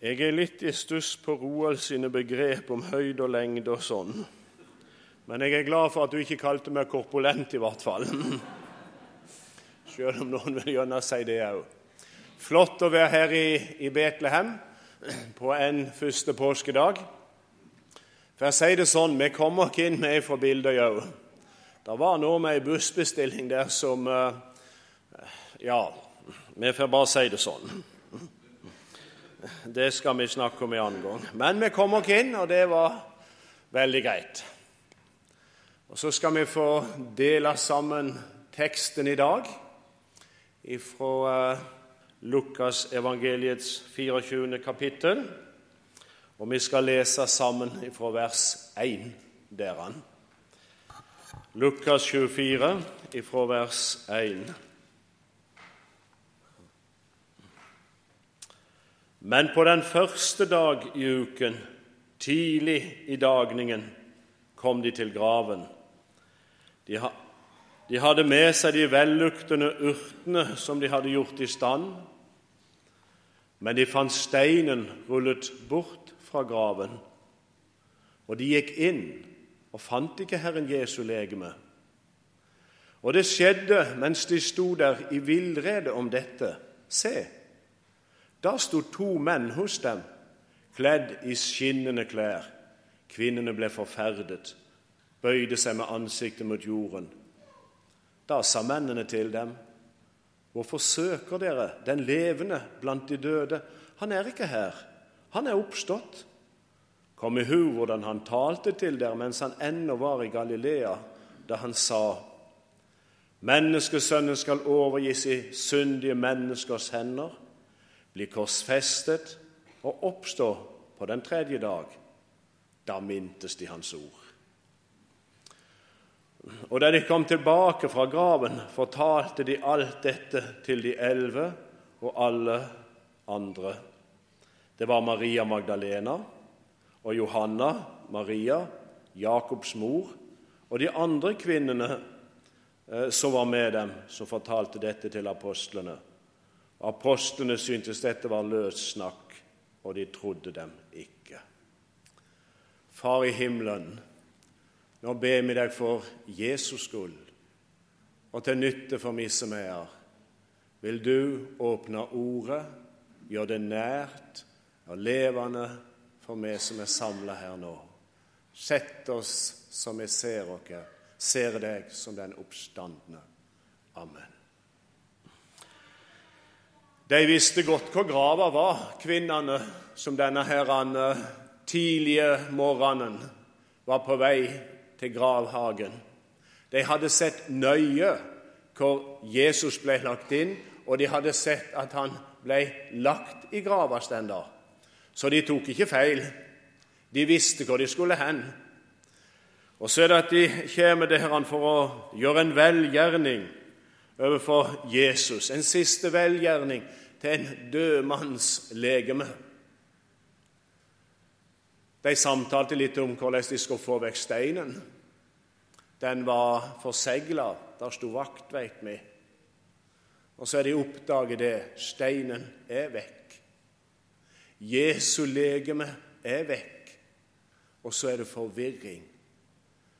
Jeg er litt i stuss på Roald sine begrep om høyde og lengde og sånn. Men jeg er glad for at du ikke kalte meg korpulent, i hvert fall. Selv om noen vil gjerne si det òg. Flott å være her i, i Betlehem på en første påskedag. For jeg sier det sånn, Vi kommer ikke inn med fra Bildøy òg. Det var noe med ei bussbestilling der som eh, Ja, vi får bare si det sånn. Det skal vi snakke om en annen gang. Men vi kom oss inn, og det var veldig greit. Og Så skal vi få dele sammen teksten i dag fra eh, Lukas evangeliets 24. kapittel. Og vi skal lese sammen fra vers 1 deran. Lukas 24 fra vers 1. Men på den første dag i uken, tidlig i dagningen, kom de til graven. De, ha, de hadde med seg de velluktende urtene som de hadde gjort i stand, men de fant steinen rullet bort fra graven. Og de gikk inn og fant ikke Herren Jesu legeme. Og det skjedde mens de sto der i villrede om dette. Se, da sto to menn hos dem, kledd i skinnende klær. Kvinnene ble forferdet, bøyde seg med ansiktet mot jorden. Da sa mennene til dem, Hvorfor søker dere den levende blant de døde? Han er ikke her, han er oppstått. Kom i hu hvordan han talte til dere mens han ennå var i Galilea, da han sa:" Menneskesønnen skal overgis i syndige menneskers hender bli korsfestet og oppstå på den tredje dag. Da mintes de hans ord. Og da de kom tilbake fra graven, fortalte de alt dette til de elleve og alle andre. Det var Maria Magdalena og Johanna, Maria, Jakobs mor og de andre kvinnene eh, som var med dem, som fortalte dette til apostlene. Apostlene syntes dette var løs snakk, og de trodde dem ikke. Far i himmelen, nå ber vi deg for Jesus skyld og til nytte for meg som er her. Vil du åpne ordet, gjøre det nært og levende for meg som er samla her nå. Sett oss som vi ser dere, ser deg som den oppstandne. Amen. De visste godt hvor grava var, kvinnene som denne herren tidlige morgenen var på vei til gravhagen. De hadde sett nøye hvor Jesus ble lagt inn, og de hadde sett at han ble lagt i grava stender. Så de tok ikke feil. De visste hvor de skulle hen. Og så er det at de kommer der for å gjøre en velgjerning overfor Jesus, en siste velgjerning til en død manns legeme. De samtalte litt om hvordan de skulle få vekk steinen. Den var forsegla. Der sto vakt, veit vi. Og så er de oppdaget det. Steinen er vekk. Jesu legeme er vekk. Og så er det forvirring.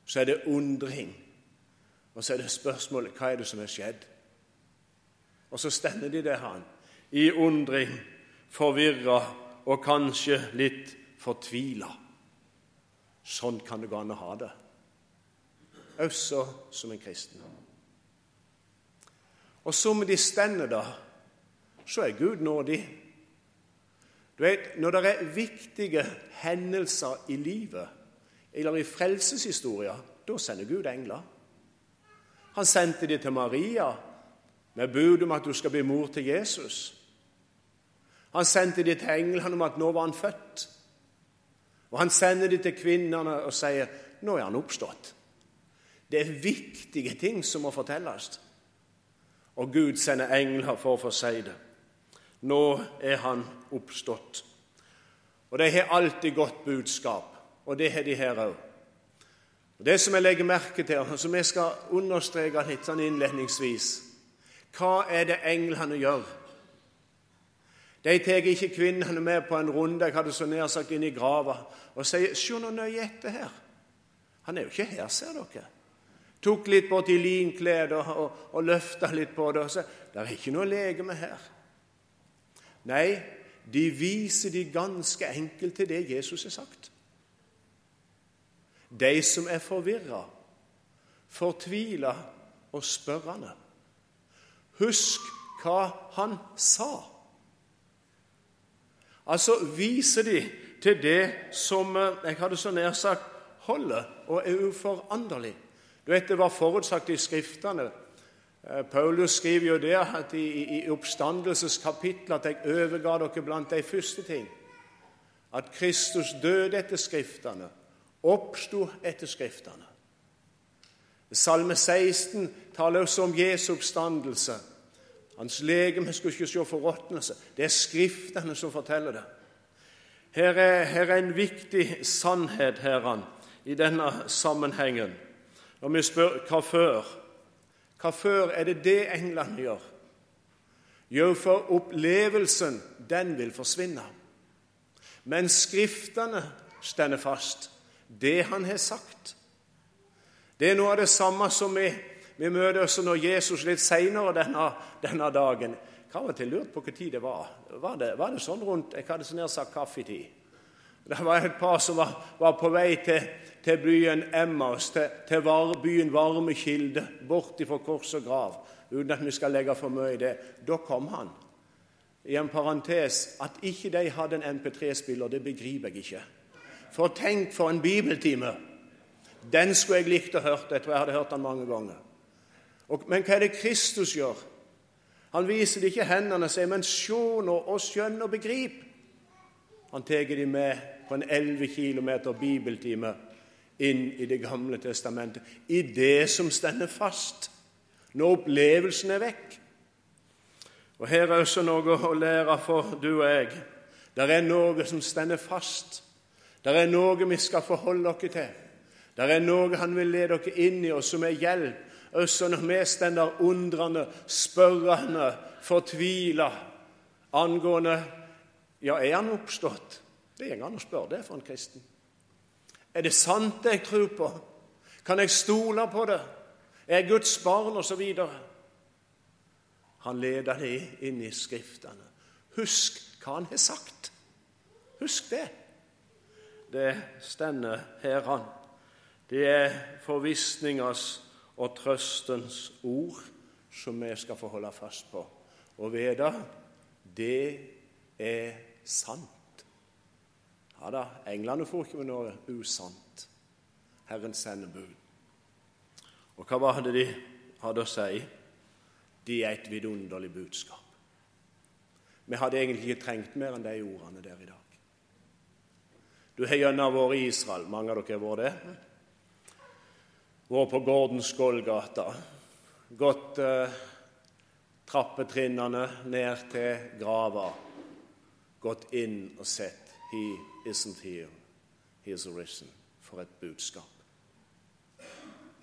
Så er det undring. Og så er det spørsmålet hva er det som er skjedd. Og så stender de der, han i undring, forvirra og kanskje litt fortvila. Sånn kan det gå an å ha det, også som en kristen. Og som de stender da, så er Gud nådig. Du vet, Når det er viktige hendelser i livet, eller i frelseshistoria, da sender Gud engler. Han sendte de til Maria med bud om at du skal bli mor til Jesus. Han sendte de til englene om at nå var han født. Og han sender de til kvinnene og sier nå er han oppstått. Det er viktige ting som må fortelles. Og Gud sender engler for å få si det. Nå er han oppstått. Og de har alltid godt budskap, og det har de her òg. Det som jeg legger merke til, og som jeg skal understreke litt sånn innledningsvis Hva er det englene gjør? De tar ikke kvinnene med på en runde jeg hadde så nær sagt inn i grava, og sier 'Se nå nøye etter her'. Han er jo ikke her, ser dere. Tok litt borti linklær og, og, og løfta litt på det. og sa, 'Det er ikke noe legeme her'. Nei, de viser de ganske enkelt til det Jesus har sagt. De som er forvirra, fortvila og spørrende. Husk hva han sa. Altså viser de til det som eh, jeg hadde så nær sagt holder og er uforanderlig. Du vet, Det var forutsagt i Skriftene. Eh, Paulus skriver jo der at i, i oppstandelseskapitlet at jeg overga dere blant de første ting. At Kristus døde etter Skriftene, oppsto etter Skriftene. Salme 16 taler også om Jesu oppstandelse. Hans legeme skulle ikke se forråtnelse. Det er Skriftene som forteller det. Her er, her er en viktig sannhet herren, i denne sammenhengen. Når vi spør hva før Hva før er det det englene gjør? Jo, for opplevelsen, den vil forsvinne. Men Skriftene stender fast. Det han har sagt. Det er noe av det samme som vi vi møter også når Jesus litt senere denne, denne dagen Jeg har av og til lurt på når det var. Var det, var det sånn rundt jeg hadde så nær sagt kaffetid? Det var et par som var, var på vei til, til byen Emmaus, til, til var, byen Varmekilde, bort fra kors og grav, uten at vi skal legge for mye i det. Da kom han. I en parentes at ikke de hadde en MP3-spiller, det begriper jeg ikke. For tenk for en bibeltime! Den skulle jeg likt å høre. Tror jeg hadde hørt den mange ganger. Men hva er det Kristus gjør? Han viser det ikke hendene og sier, 'Men se nå og skjønn og begrip'. Han tar dem med på en 11 km bibeltime inn i Det gamle testamentet, i det som stender fast, når opplevelsen er vekk. Og Her er også noe å lære for du og jeg. Det er noe som stender fast. Det er noe vi skal forholde oss til. Det er noe Han vil lede dere inn i, og som er hjelp også når vi stender undrende, spørrende, fortvila angående Ja, er han oppstått? Det går an å spørre det for en kristen. Er det sant det jeg tror på? Kan jeg stole på det? Er jeg Guds barn? Og så videre. Han leder det inn i Skriftene. Husk hva han har sagt. Husk det. Det stender her, han. Det er forvissningers og trøstens ord som vi skal få holde fast på. Og vite det er sant. Ja da, englene får ikke med noe usant. Herren sender bud. Og hva var det de hadde å si? De er et vidunderlig budskap. Vi hadde egentlig ikke trengt mer enn de ordene der i dag. Du har gjennom vært i Israel. Mange av dere har vært det? Vært på Gordens Golgata, gått eh, trappetrinnene ned til grava, gått inn og sett He isn't here, he is arisen. For et budskap.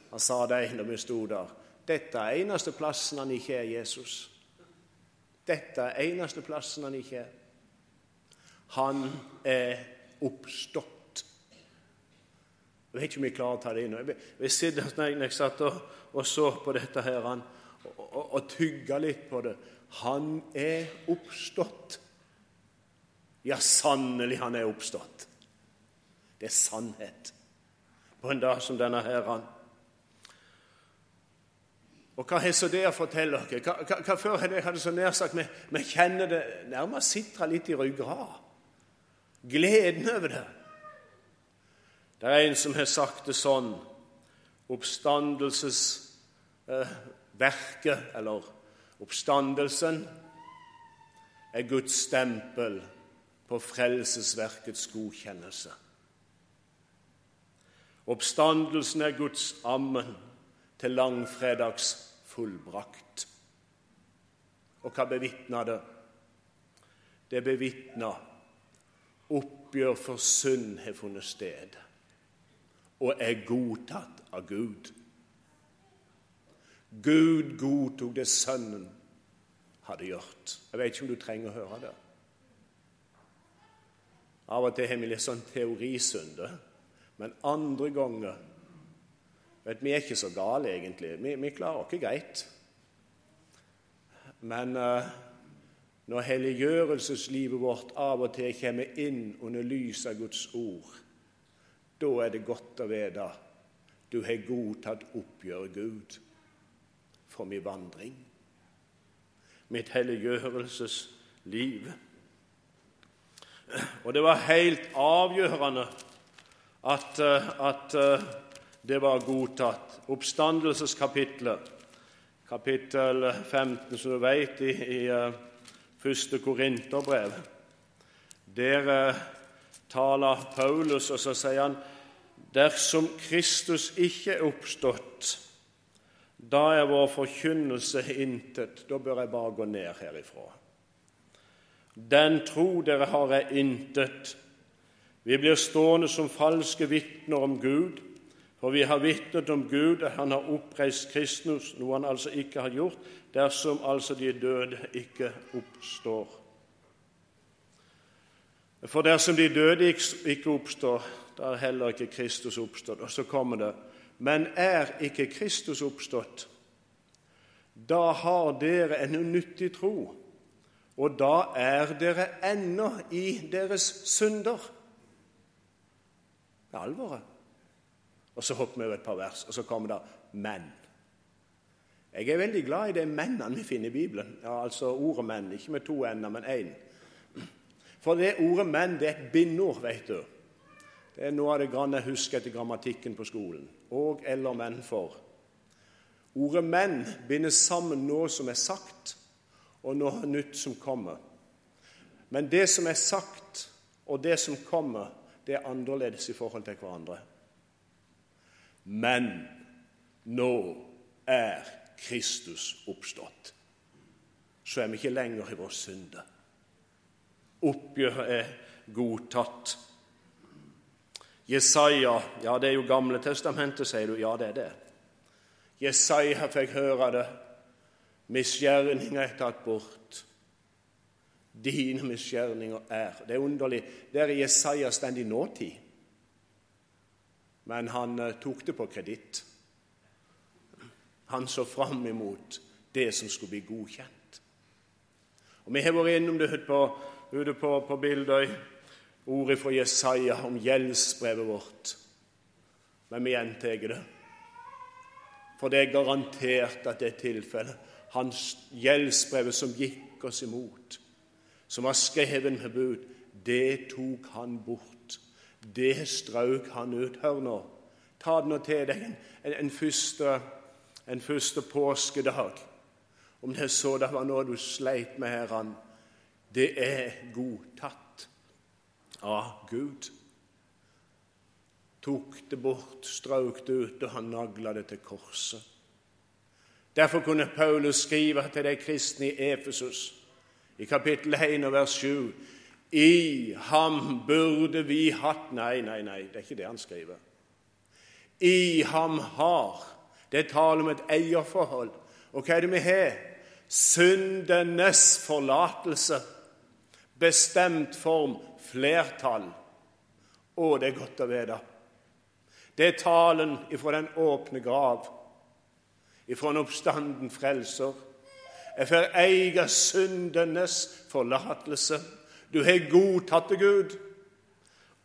Han sa det når vi sto der. Dette er eneste plassen han ikke er Jesus. Dette er eneste plassen han ikke er. Han er oppstått. Jeg vet ikke om jeg klarer å ta det inn. Jeg sitter når jeg satt og, og, så på dette her, han, og, og, og tygga litt på det. Han er oppstått. Ja, sannelig, han er oppstått. Det er sannhet på en dag som denne her. Han. Og hva har så det å fortelle dere? Hva, hva, hva før jeg hadde så nær sagt vi kjenner det nærmest sitre litt i ryggrad. Gleden over det. Det er en som har sagt det sånn Oppstandelsesverket, eh, eller oppstandelsen, er Guds stempel på frelsesverkets godkjennelse. Oppstandelsen er Guds ammen til langfredags fullbrakt. Og hva bevitna det? Det bevitna oppgjør for synd har funnet sted og er godtatt av Gud. Gud godtok det Sønnen hadde gjort. Jeg vet ikke om du trenger å høre det. Av og til har vi litt sånn teorisunde, men andre ganger vet, Vi er ikke så gale, egentlig. Vi, vi klarer oss greit. Men uh, når helliggjørelseslivet vårt av og til kommer inn under lys av Guds ord, da er det godt å vite du har godtatt oppgjør, Gud, for min vandring, mitt helliggjørelsesliv. Og det var helt avgjørende at, eh, at eh, det var godtatt. Oppstandelseskapitlet, kapittel 15, som du vet, i, i eh, første Korinterbrev. Der taler Paulus, og så sier han dersom Kristus ikke er oppstått, da er vår forkynnelse intet. Da bør jeg bare gå ned herifra. Den tro dere har, er intet. Vi blir stående som falske vitner om Gud, for vi har vitnet om Gud at Han har oppreist Kristus, noe Han altså ikke har gjort, dersom altså de døde ikke oppstår. For dersom de døde ikke oppstår, da er heller ikke Kristus oppstått. Og så kommer det Men er ikke Kristus oppstått? Da har dere en unyttig tro, og da er dere ennå i deres synder. Det er alvoret. Og så hopper vi over et par vers, og så kommer det 'men'. Jeg er veldig glad i de mennene vi finner i Bibelen. Ja, altså ordet 'menn', ikke med to ender, men én. For det ordet 'menn' det er et bindord, vet du. Det er noe av det grann jeg husker etter grammatikken på skolen. Og eller menn for. Ordet 'menn' binder sammen noe som er sagt, og noe nytt som kommer. Men det som er sagt, og det som kommer, det er annerledes i forhold til hverandre. Men nå er Kristus oppstått. Så er vi ikke lenger i vår synde. Oppgjøret er godtatt. Jesaja Ja, det er jo Gamle testamentet, sier du. Ja, det er det. Jesaja fikk høre det. Misgjerninger er tatt bort. Dine misgjerninger er Det er underlig. Der er Jesaja stendig nåtid. Men han uh, tok det på kreditt. Han så fram imot det som skulle bli godkjent. Og Vi har vært innom det på, ute på, på Bildøy, ordet fra Jesaja om gjeldsbrevet vårt. Men vi gjentar det. For det er garantert at det er tilfellet. Hans gjeldsbrevet som gikk oss imot som var skrevet med bud, det tok han bort. Det strøk han ut. Hør nå. Ta det nå til deg en, en, en, første, en første påskedag. Om det så det var noe du sleit med, Herren. Det er godtatt av Gud. Tok det bort, strøk det ut, og han nagla det til korset. Derfor kunne Paulus skrive til de kristne i Efesus i kapittel 1 og vers 7. I ham burde vi hatt Nei, nei, nei, det er ikke det han skriver. I ham har Det er tale om et eierforhold. Og hva er det vi har? Syndenes forlatelse. Bestemt form, flertall. Å, det er godt å vite. Det er talen ifra den åpne grav, ifra en oppstanden frelser jeg får eie syndenes forlatelse. Du har godtatt det, Gud.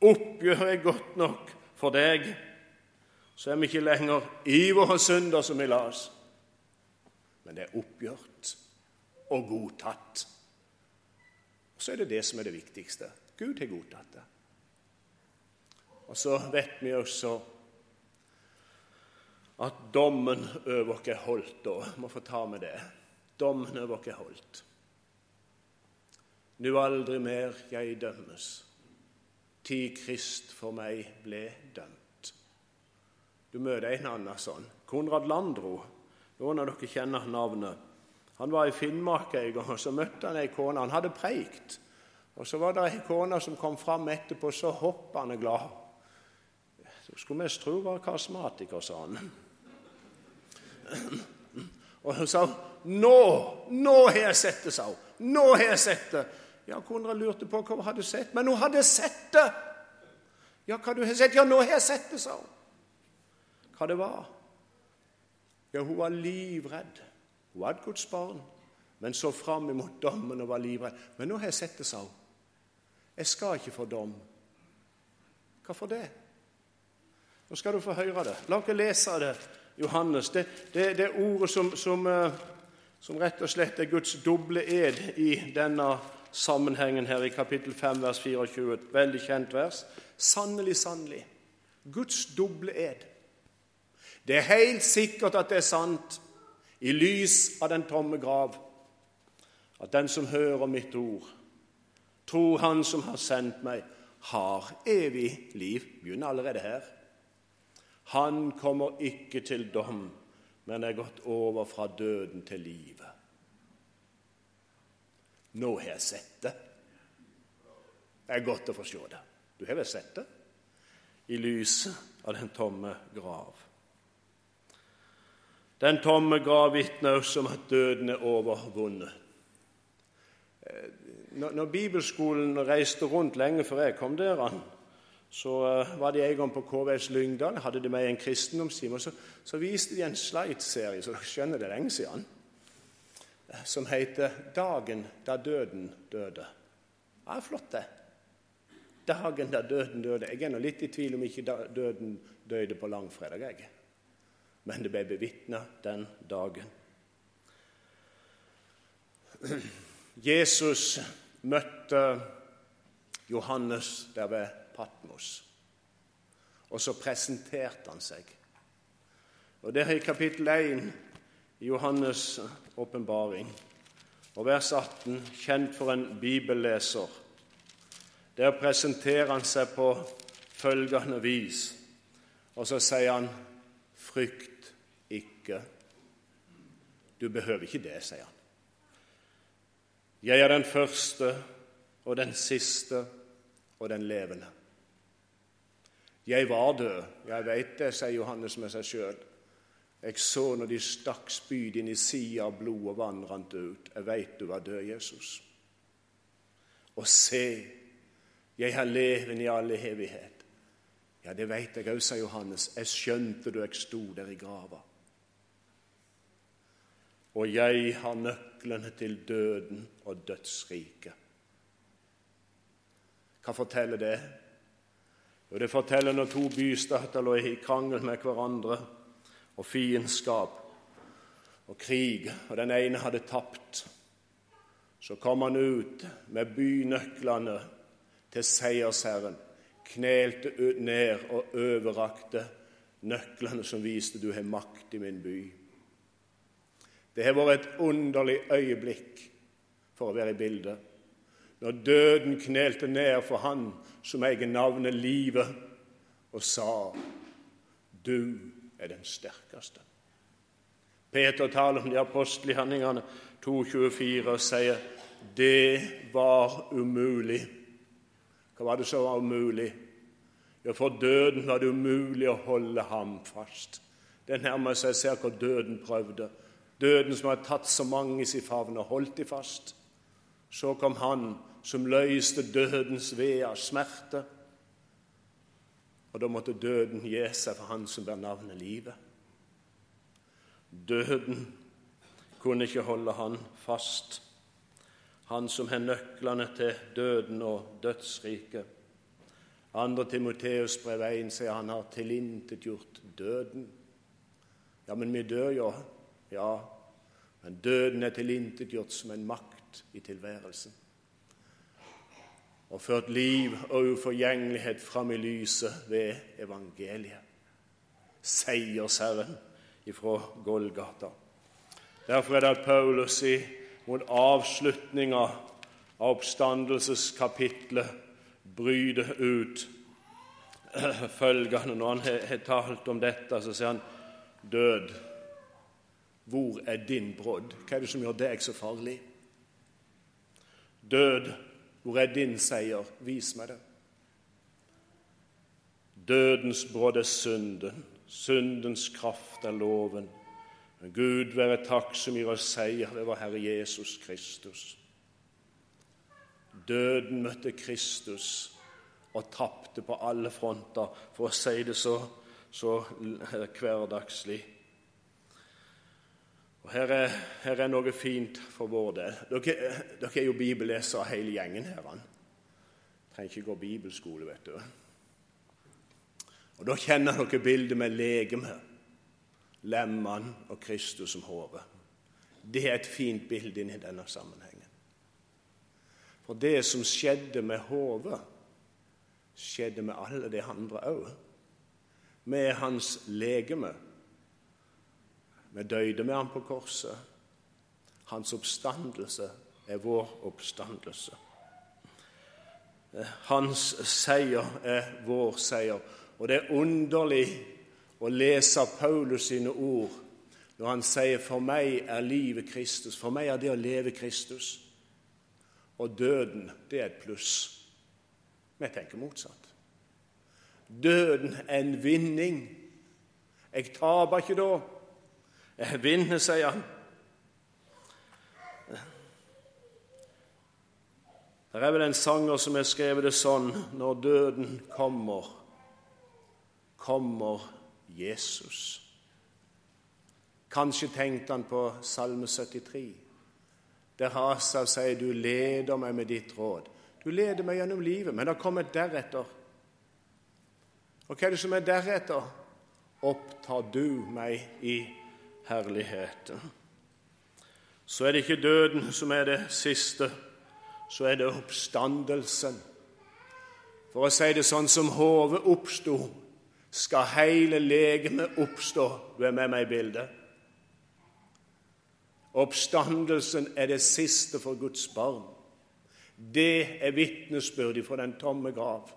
Oppgjøret er godt nok for deg. Så er vi ikke lenger i våre synder, som vi las. Men det er oppgjort og godtatt. Så er det det som er det viktigste. Gud har godtatt det. Og så vet vi også at dommen over oss er holdt da. Må få ta med det. Dommen over oss holdt. Nu aldri mer jeg dømmes, ti Krist for meg ble dømt. Du møter en annen sånn. Konrad Landro. Noen av dere kjenner navnet. Han var i Finnmark en gang, og så møtte han ei kone. Han hadde preikt. Og så var det ei kone som kom fram etterpå, så hoppende glad. Så skulle mest tro var karismatiker, sa han. Og hun sa 'Nå, nå har jeg sett det', sa hun. 'Nå har jeg sett det. Ja, kona lurte på hva hun hadde sett. Men hun hadde sett det! Ja, hva du har sett? Ja, nå har jeg sett det, sa hun. Hva det var? Ja, hun var livredd. Hun var et Guds barn, men så fram imot dommen og var livredd. Men nå har jeg sett det, sa hun. Jeg skal ikke få dom. Hvorfor det? Nå skal du få høre det. La dere lese det, Johannes. Det, det, det ordet som, som, eh, som, rett og slett er Guds doble ed i denne sammenhengen her i kapittel 5, vers 24. Et veldig kjent vers. Sannelig, sannelig. Guds doble ed. Det er helt sikkert at det er sant, i lys av den tomme grav, at den som hører mitt ord, tror Han som har sendt meg, har evig liv. Begynner allerede her. Han kommer ikke til dom, men er gått over fra døden til livet. Nå har jeg sett det. Det er godt å få se det. Du har vel sett det? I lyset av den tomme grav. Den tomme grav vitner også om at døden er overvunnet. Eh, når Bibelskolen reiste rundt lenge før jeg kom der, så eh, var de en gang på KVS Lyngdal, hadde de med en kristendomstime. og så, så, viste de en slide-serie, så dere skjønner det lenge siden, eh, som heter 'Dagen da døden døde'. Ja, Flott, det. Dagen da døden døde. Jeg er nå litt i tvil om ikke døden døde på langfredag. jeg men det ble bevitna den dagen. Jesus møtte Johannes der ved Patmos, og så presenterte han seg. Og Det er i kapittel 1 i Johannes' åpenbaring, og vers 18, kjent for en bibelleser. Der presenterer han seg på følgende vis, og så sier han frykt ikke. Du behøver ikke det, sier han. Jeg er den første og den siste og den levende. Jeg var død, jeg veit det, sier Johannes med seg sjøl. Jeg så når de stakk spyd inn i sida, blod og vann rant ut. Jeg veit du var død, Jesus. Og se, jeg har leven i all evighet. Ja, det veit jeg òg, sa Johannes. Jeg skjønte du jeg sto der i grava og jeg har nøklene til døden og dødsriket. Hva forteller det? Jo, Det forteller når to bystater lå i krangel med hverandre, og fiendskap og krig, og den ene hadde tapt. Så kom han ut med bynøklene til seiersherren, knelte ned og overrakte nøklene som viste du har makt i min by. Det har vært et underlig øyeblikk for å være i bildet. Når døden knelte ned for Han som eier navnet livet, og sa, 'Du er den sterkeste'. Peter taler om de apostelige handlingene 2,24 og sier, 'Det var umulig'. Hva var det som var umulig? Ja, For døden var det umulig å holde ham fast. Det nærmer seg ser hvor døden prøvde. Døden som hadde tatt så mange i sin favn og holdt dem fast. Så kom Han som løste dødens ved av smerte. Og da måtte døden gi seg for Han som bærer navnet livet. Døden kunne ikke holde han fast, han som har nøklene til døden og dødsriket. Andre Timoteus brev 1 sier han har tilintetgjort døden. Ja, men vi dør jo ja, men døden er tilintetgjort som en makt i tilværelsen. Og ført liv og uforgjengelighet fram i lyset ved evangeliet. Seiersherren ifra Golgata. Derfor er det at Paulus i, mot avslutninga av oppstandelseskapitlet bryter ut følgende. Når han har talt om dette, så sier han død hvor er din brodd? Hva er det som gjør deg så farlig? Død, hvor er din seier? Vis meg det. Dødens brodd er synden, syndens kraft er loven. Men Gud være takk som gir oss seier vår Herre Jesus Kristus. Døden møtte Kristus og tapte på alle fronter, for å si det så, så hverdagslig. Og her er, her er, noe fint for vår del. Dere, dere er jo bibellesere hele gjengen her. Han. Trenger ikke gå bibelskole, vet du. Og Da kjenner dere bildet med legemet, lemmene og Kristus som hode. Det er et fint bilde inn i denne sammenhengen. For det som skjedde med hodet, skjedde med alle de andre òg. Med hans legeme vi døde med ham på korset. Hans oppstandelse er vår oppstandelse. Hans seier er vår seier. Og det er underlig å lese Paulus sine ord når han sier 'For meg er livet Kristus'. For meg er det å leve Kristus. Og døden, det er et pluss. Vi tenker motsatt. Døden er en vinning. Jeg taper ikke da. Jeg vinner, sier han. Det er vel en sanger som har skrevet det sånn Når døden kommer, kommer Jesus. Kanskje tenkte han på Salme 73, der Hasav sier 'Du leder meg med ditt råd'. Du leder meg gjennom livet, men det har kommet deretter. Og hva er det som er deretter? Opptar du meg i herligheten. Så er det ikke døden som er det siste, så er det oppstandelsen. For å si det sånn som hodet oppsto, skal hele legemet oppstå. Du er med meg i bildet. Oppstandelsen er det siste for Guds barn. Det er vitnesbyrdet fra den tomme grav.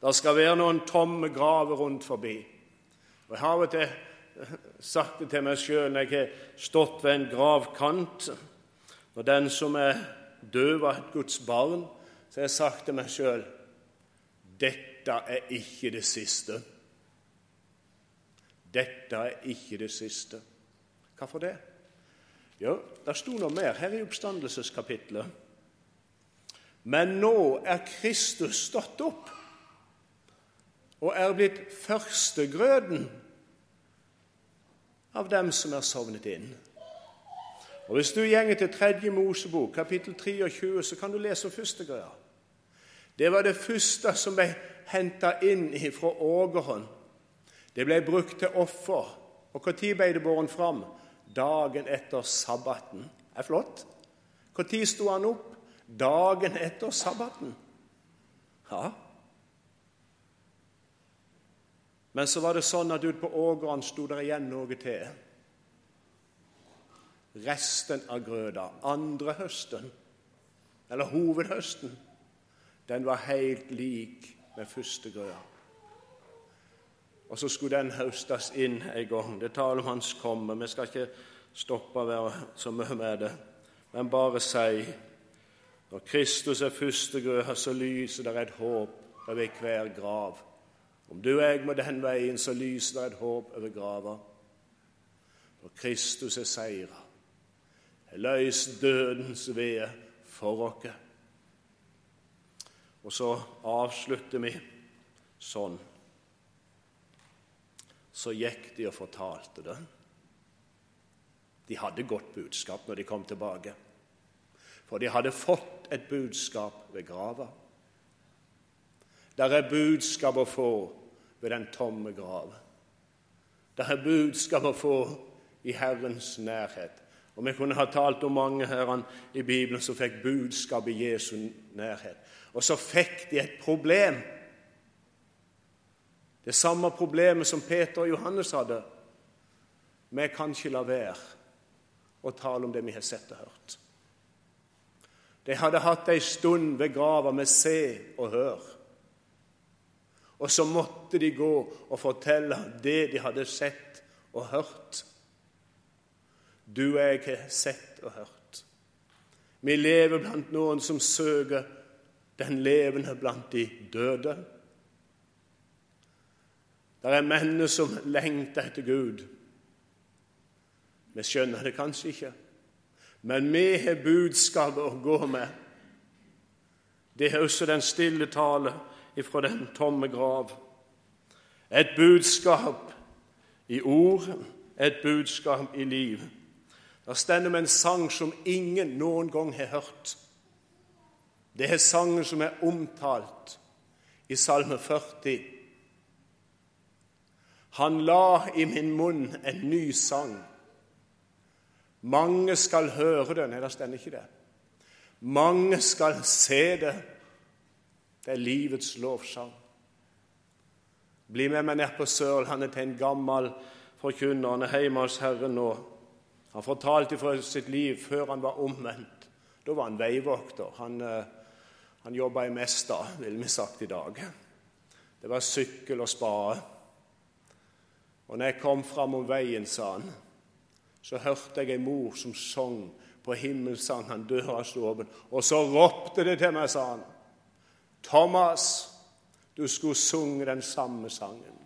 Det skal være noen tomme graver rundt forbi. Og av og til sagt det til meg sjøl når jeg har stått ved en gravkant. Når den som er død, var et Guds barn, så har jeg sagt til meg sjøl dette er ikke det siste. Dette er ikke det siste. Hvorfor det? Jo, det sto noe mer her i oppstandelseskapitlet. Men nå er Kristus stått opp og er blitt førstegrøden av dem som er sovnet inn. Og Hvis du gjenger til tredje Mosebok, kapittel 23, så kan du lese om første greia. Det var det første som ble henta inn fra ågerhånd. Det ble brukt til offer. Og når ble det båren fram? Dagen etter sabbaten. Det er flott. Når sto han opp? Dagen etter sabbaten. Ja, men så var det sånn at ute på ågeren sto det igjen noe til. Resten av grøda, andre høsten, eller hovedhøsten, den var helt lik med første grøda. Og så skulle den høstes inn en gang. Det taler om Hans komme. Vi skal ikke stoppe være så mye med det, men bare si når Kristus er første grøda, så lyser det et håp over hver grav. Om du og jeg må den veien, så lyser det et håp over grava. For Kristus er seira. Løs dødens ved for oss. Og så avslutter vi sånn. Så gikk de og fortalte det. De hadde godt budskap når de kom tilbake. For de hadde fått et budskap ved grava. Der er budskap å få ved den tomme grav. Det er budskap å få i Herrens nærhet. Og Vi kunne ha talt om mange her i Bibelen som fikk budskap i Jesu nærhet. Og så fikk de et problem. Det samme problemet som Peter og Johannes hadde. Vi kan ikke la være å tale om det vi har sett og hørt. De hadde hatt ei stund ved grava med se og hør. Og så måtte de gå og fortelle det de hadde sett og hørt. Du og jeg har sett og hørt. Vi lever blant noen som søker den levende blant de døde. Det er mennesker som lengter etter Gud. Vi skjønner det kanskje ikke, men vi har budskapet å gå med. Det er også den stille tale ifra den tomme grav. Et budskap i ord, et budskap i liv. Der stender med en sang som ingen noen gang har hørt. Det er sangen som er omtalt i Salme 40. Han la i min munn en ny sang. Mange skal høre den. Nei, det ikke det. Mange skal se det. Det er livets lovsang. Bli med meg ned på Sørlandet til en gammel forkynner. Han er hjemme hos Herren nå. Han fortalte fra sitt liv før han var omvendt. Da var han veivokter. Han, eh, han jobba i Mesta, ville vi sagt i dag. Det var sykkel og spade. Og når jeg kom fram om veien, sa han, så hørte jeg ei mor som sang på himmelsang, døra sto åpen. Og så ropte det til meg, sa han. Thomas, du skulle sunge den samme sangen.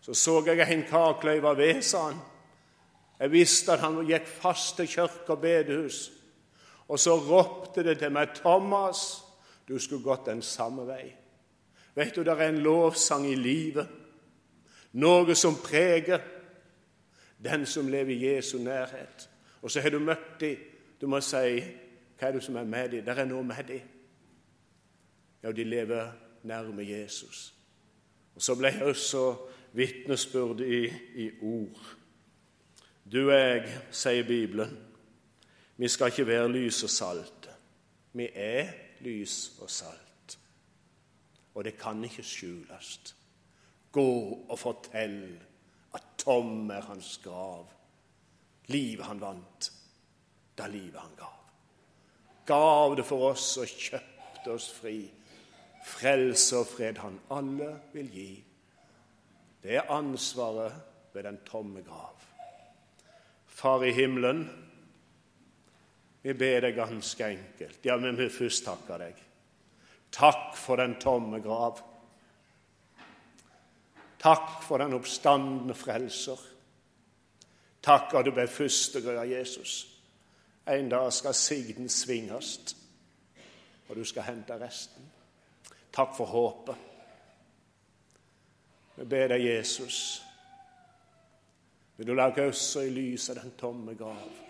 Så så jeg en karkløyve ved, sa han. Jeg visste at han gikk fast til kirke og bedehus. Og så ropte det til meg, Thomas, du skulle gått den samme vei. Vet du, det er en lovsang i livet, noe som preger den som lever i Jesu nærhet. Og så har du møtt dem. Du må si hva er det som er med dem? Det er noe med dem. Ja, de lever nærme Jesus. Og Så ble jeg også vitnesbyrd i, i ord. Du og jeg, sier Bibelen, vi skal ikke være lys og salt. Vi er lys og salt. Og det kan ikke skjules. Gå og fortell at tom er hans grav. Livet han vant, da livet han gav. Gav det for oss og kjøpte oss fri. Frelse og fred han alle vil gi. Det er ansvaret ved den tomme grav. Far i himmelen, vi ber deg ganske enkelt. Ja, men vi først takker deg. Takk for den tomme grav. Takk for den oppstandende frelser. Takk at du ble førstegrød av Jesus. En dag skal sigden svinges, og du skal hente resten. Takk for håpet. Vi ber deg, Jesus, vil du lage oss i lyset den tomme grav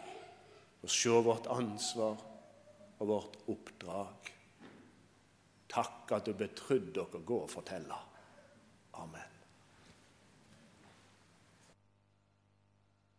og se vårt ansvar og vårt oppdrag. Takk at du betrodde dere å gå og fortelle. Amen.